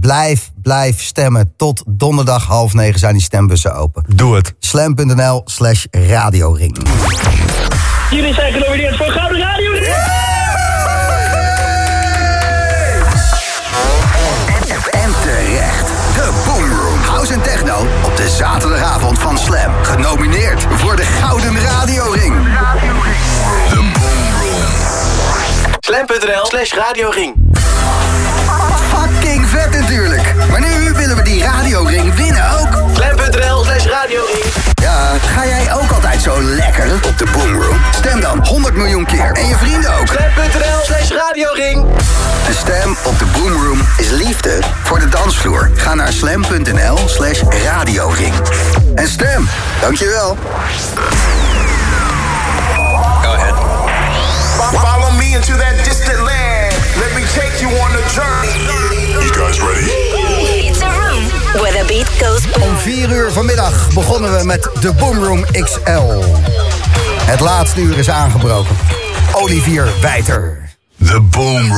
blijf, blijf stemmen. Tot donderdag half negen zijn die stembussen open. Doe het. Slam.nl slash radioring. Jullie zijn genomineerd voor Gouden Radio. En terecht. De Boomroom. House en techno op de zaterdagavond van Slam. Genomineerd voor de Gouden Radioring. De Boomroom. Slam.nl slash radioring. Fucking vet natuurlijk. Maar nu willen we die radioring winnen ook. Slam.nl slash radioring. Ja, ga jij ook altijd zo lekker op de Boomroom? Stem dan 100 miljoen keer. En je vrienden ook. Slam.nl slash radioring. Een stem op de Boomroom is liefde voor de dansvloer. Ga naar slam.nl slash radioring. En stem. Dankjewel. Go ahead. Follow me into that distant land. Let me take you on a journey. You guys ready? It's a room where the beat goes boom. Om 4 uur vanmiddag begonnen we met de Boomroom XL. Het laatste uur is aangebroken. Olivier Wijter. The Boom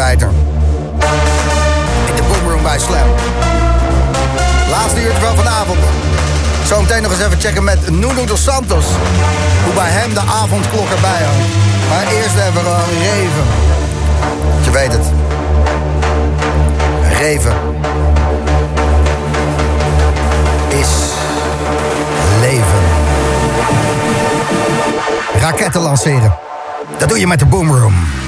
In de boomroom bij Slam. Laatste uurtje van vanavond. Zometeen nog eens even checken met Nuno dos Santos. Hoe bij hem de avondklok erbij hangt. Maar eerst even een Reven. Je weet het. Reven. Is leven. Raketten lanceren. Dat doe je met de boomroom.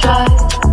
drive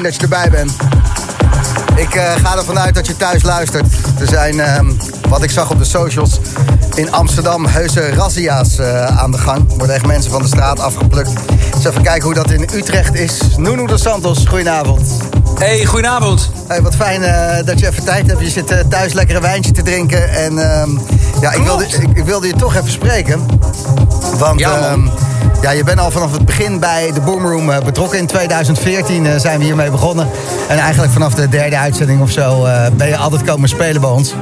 fijn dat je erbij bent. Ik uh, ga ervan uit dat je thuis luistert. Er zijn uh, wat ik zag op de socials. In Amsterdam heuse razzia's eh, aan de gang. Er worden echt mensen van de straat afgeplukt. Dus even kijken hoe dat in Utrecht is. Nuno de Santos, goedenavond. Hey, goedenavond. Hey, wat fijn eh, dat je even tijd hebt. Je zit eh, thuis lekker een wijntje te drinken. En ehm, ja, ik wilde, ik, ik wilde je toch even spreken. Want Ja, ehm, ja, je bent al vanaf het begin bij de Boomroom eh, betrokken. In 2014 eh, zijn we hiermee begonnen. En eigenlijk vanaf de derde uitzending of zo eh, ben je altijd komen spelen bij ons.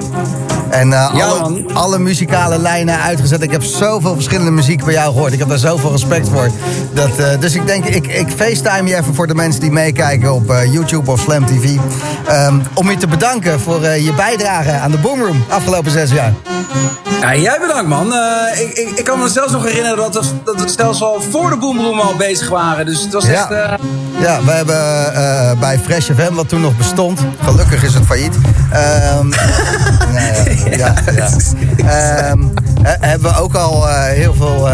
En Ja, alle, alle muzikale lijnen uitgezet. Ik heb zoveel verschillende muziek bij jou gehoord. Ik heb daar zoveel respect voor. Dat, dus ik denk, ik, ik facetime je even voor de mensen die meekijken op YouTube of Slam TV. Ehm, om je te bedanken voor je bijdrage aan de Boomroom afgelopen zes jaar. Ja, jij bedankt, man. Eh, ik, ik, ik kan me zelfs nog herinneren dat we, dat we zelfs al voor de Boomroom al bezig waren. Dus het was Ja. echt... eh, Ja, we hebben eh, bij Fresh FM, wat toen nog bestond, gelukkig is het failliet. Ehm, nee, ja, ja. Ehm, he- hebben we ook al heel veel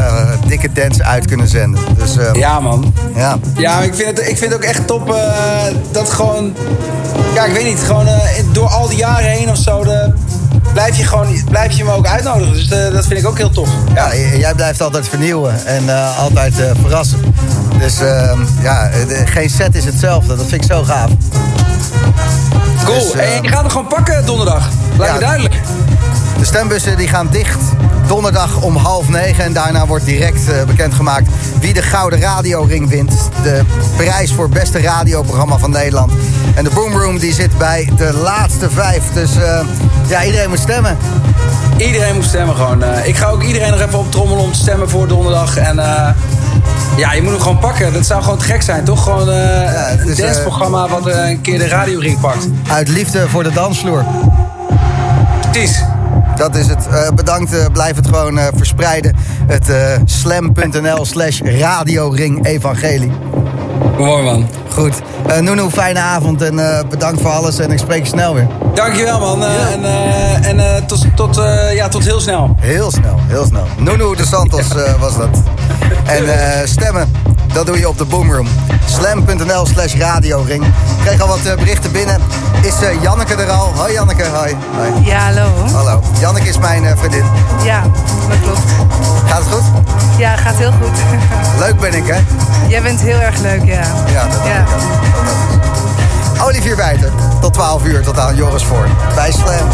dikke dance uit kunnen zenden. Dus ehm, ja, man. ja. Ja, ik vind, het, ik vind het ook echt top dat gewoon... Ja, ik weet niet. Gewoon door al die jaren heen of zo... De, blijf, je gewoon, blijf je me ook uitnodigen. Dus eh, dat vind ik ook heel tof. Ja, jij blijft altijd vernieuwen en eh, altijd eh, verrassen. Dus ehm, ja, de- geen set is hetzelfde. Dat vind ik zo gaaf. Cool. Dus, en je gaat hem gewoon pakken donderdag. Lijkt Ja. me duidelijk. De stembussen die gaan dicht donderdag om half negen. En daarna wordt direct bekendgemaakt wie de Gouden Radioring wint. De prijs voor beste radioprogramma van Nederland. En de Boomroom die zit bij de laatste vijf. Dus ja, iedereen moet stemmen. Iedereen moet stemmen gewoon. Eh, ik ga ook iedereen nog even optrommelen om te stemmen voor donderdag. En eh, ja, je moet hem gewoon pakken. Dat zou gewoon te gek zijn, toch? Gewoon eh, een is, danceprogramma wat een keer de radioring pakt. Uit liefde voor de dansvloer. Precies. Dat is het. Bedankt. blijf het gewoon verspreiden. Het slam.nl slash radioring evangelie. Mooi man. Goed. Nuno, fijne avond en eh, bedankt voor alles. En ik spreek je snel weer. Dankjewel man. Eh, En, en tot, tot, ja, tot heel snel. Heel snel, heel snel. Nuno de Santos was dat. En eh, stemmen, dat doe je op de Boomroom. Slam.nl slash radioring. Ik kreeg al wat eh, berichten binnen. Is eh, Janneke er al? Hoi Janneke, hoi. hoi. Ja, hallo. Hallo. Janneke is mijn eh, vriendin. Ja, dat klopt. Gaat het goed? Ja, gaat heel goed. Leuk ben ik, hè? Jij bent heel erg leuk, ja. Ja, dat Ja. ik ook. Olivier Bijter, tot 12 uur, tot aan Joris voor. Bij Slam.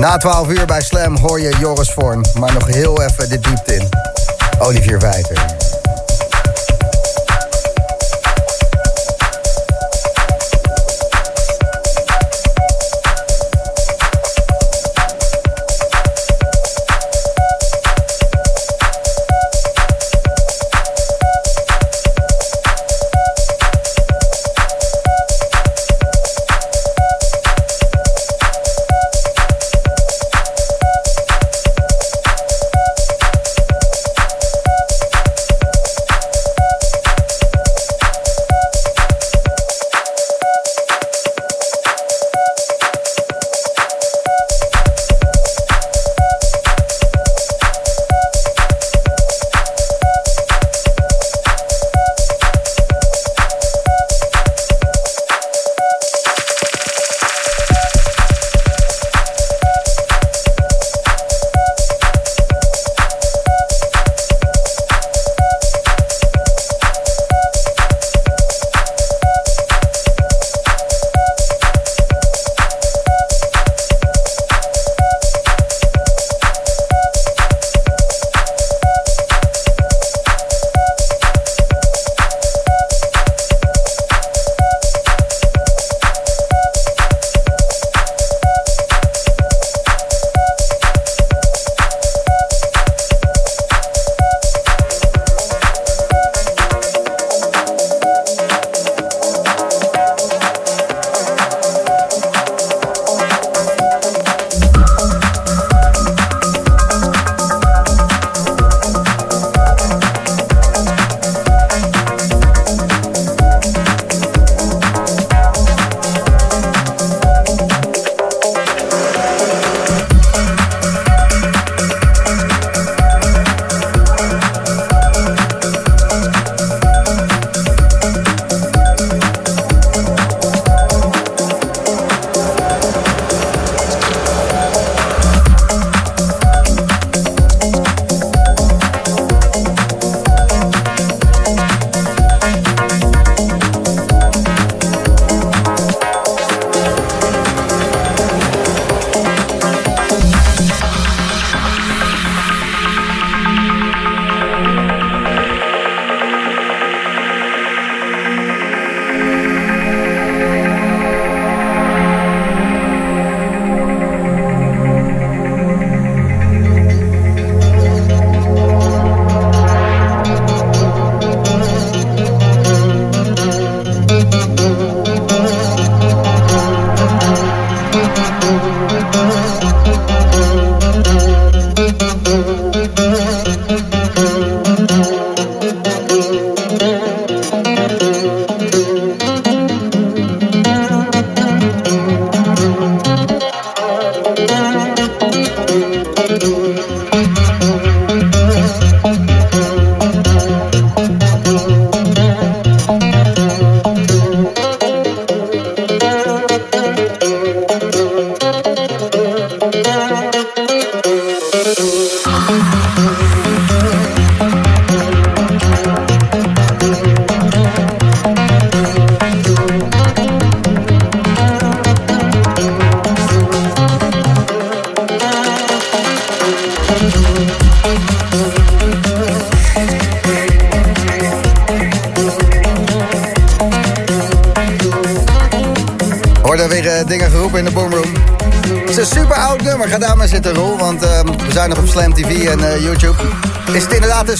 Na 12 uur bij Slam hoor je Joris Vorn. Maar nog heel even de diepte in. Olivier Wijter.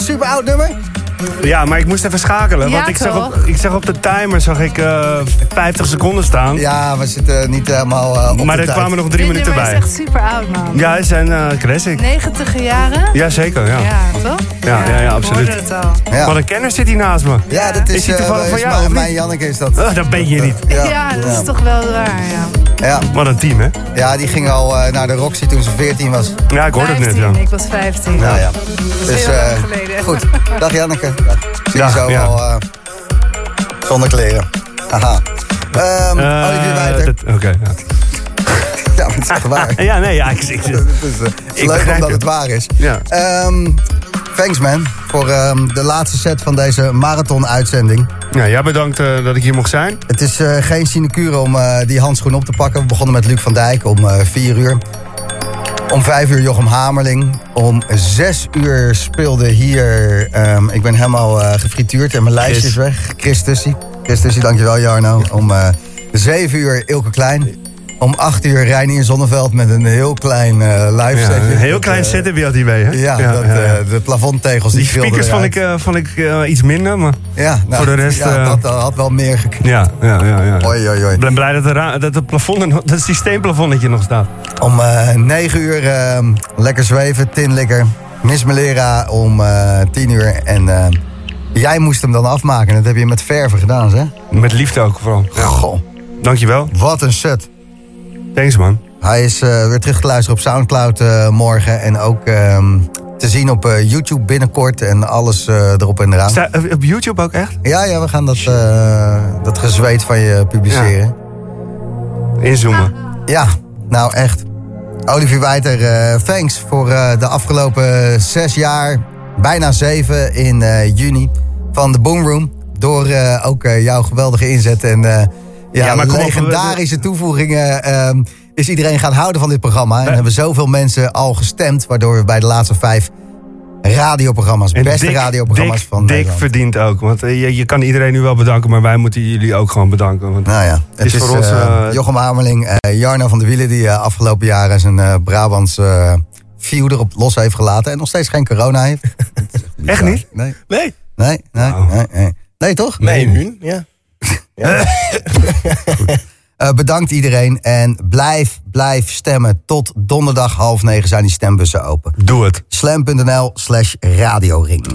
Super oud nummer? Ja, maar ik moest even schakelen. Ja, want ik zag, op, ik zag op de timer zag ik, eh 50 seconden staan. Ja, we zitten niet helemaal eh, op maar de er tijd. kwamen nog drie Dit minuten nummer bij. is echt super oud, man. Ja, het zijn eh classic. 90 jaren? Ja, zeker. Ja. Ja, toch? Ja, ja, ja, absoluut. Het al. Ja. Wat een kenner zit hier naast me. Ja, dat is, Is die eh, toevallig van jou, mijn- Janneke is dat. Oh, dat ben je niet. Ja, dat is toch wel waar, ja. Ja, Wat een team, hè? ja, die ging al eh, naar de Roxy toen ze 14 was. Ja, ik hoorde het net, 15, ja. ik was 15. Nou ja. Dus heel lang eh, geleden. Goed. Dag Janneke. Dag. Zie je Dag, zo ja. wel eh, zonder kleren. Haha. Eh, Olivier Wijter. dat- Oké, ja. Ja, maar het is echt waar. Ja, nee, ja, ik, ik, Het is, eh, het is Ik leuk omdat het. het waar is. Ja. Ehm, thanks man voor ehm, de laatste set van deze marathon-uitzending. ja, jij bedankt dat ik hier mocht zijn. Het is geen sinecure om die handschoen op te pakken. We begonnen met Luc van Dijk om 4 uur. Om vijf uur Jochem Hamerling. Om zes uur speelde hier... ehm, ik ben helemaal eh, gefrituurd en mijn lijstje is weg. Chris Tussie. Chris Tussie, dankjewel Jarno. Om eh, zeven uur Ilke Klein. Om acht uur Reinier Zonneveld met een heel klein eh, live Ja, setje. een heel Dat, klein eh, setup had hij mee, hè? Ja, dat, eh, de plafondtegels die, Die speakers vond ik, eh, vond ik iets minder, maar... Ja, nou, voor de rest, Ja, dat had wel meer gekund. Ja, ja, ja. ja. Oei, oei, oei. Ik ben blij dat, de dat, het plafond, nog- dat het systeemplafondetje nog staat. Om eh 9 uur eh, lekker zweven, tinlikker. Miss Melera om eh 10 uur. En jij moest hem dan afmaken. Dat heb je met verven gedaan, hè? Met liefde ook vooral. Goh, Dankjewel. wat een set. Thanks, man. Hij is eh, weer terug te luisteren op Soundcloud eh, morgen. En ook ehm, te zien op eh, YouTube binnenkort. En alles erop en eraan. Sta, op YouTube ook echt? Ja, ja, we gaan dat, dat gezweet van je publiceren. Inzoomen. Ja, nou echt. Olivier Wijter, thanks voor de afgelopen zes jaar, bijna zeven in juni van de Boomroom. Door ook jouw geweldige inzet en ja, Ja, maar kom op, legendarische toevoegingen ehm, is iedereen gaan houden van dit programma. En hebben zoveel mensen al gestemd, waardoor we bij de laatste vijf radioprogramma's, En beste Dick- radioprogramma's Dick, van Dick Nederland. verdient ook. Want eh, je, je kan iedereen nu wel bedanken, maar wij moeten jullie ook gewoon bedanken. Want Nou ja, het is, is voor ons, eh, eh, Jochem Hamerling, eh, Jarno van der Wielen... die eh, afgelopen jaren zijn eh Brabants eh view erop los heeft gelaten... en nog steeds geen corona heeft. Echt niet? Nee, Nee. nee, nee, nee, nee. Nee, toch? Nee, immuun. Ja. Eh, bedankt iedereen en blijf, blijf stemmen. Tot donderdag half negen zijn die stembussen open. doe het. Slam.nl slash radioring.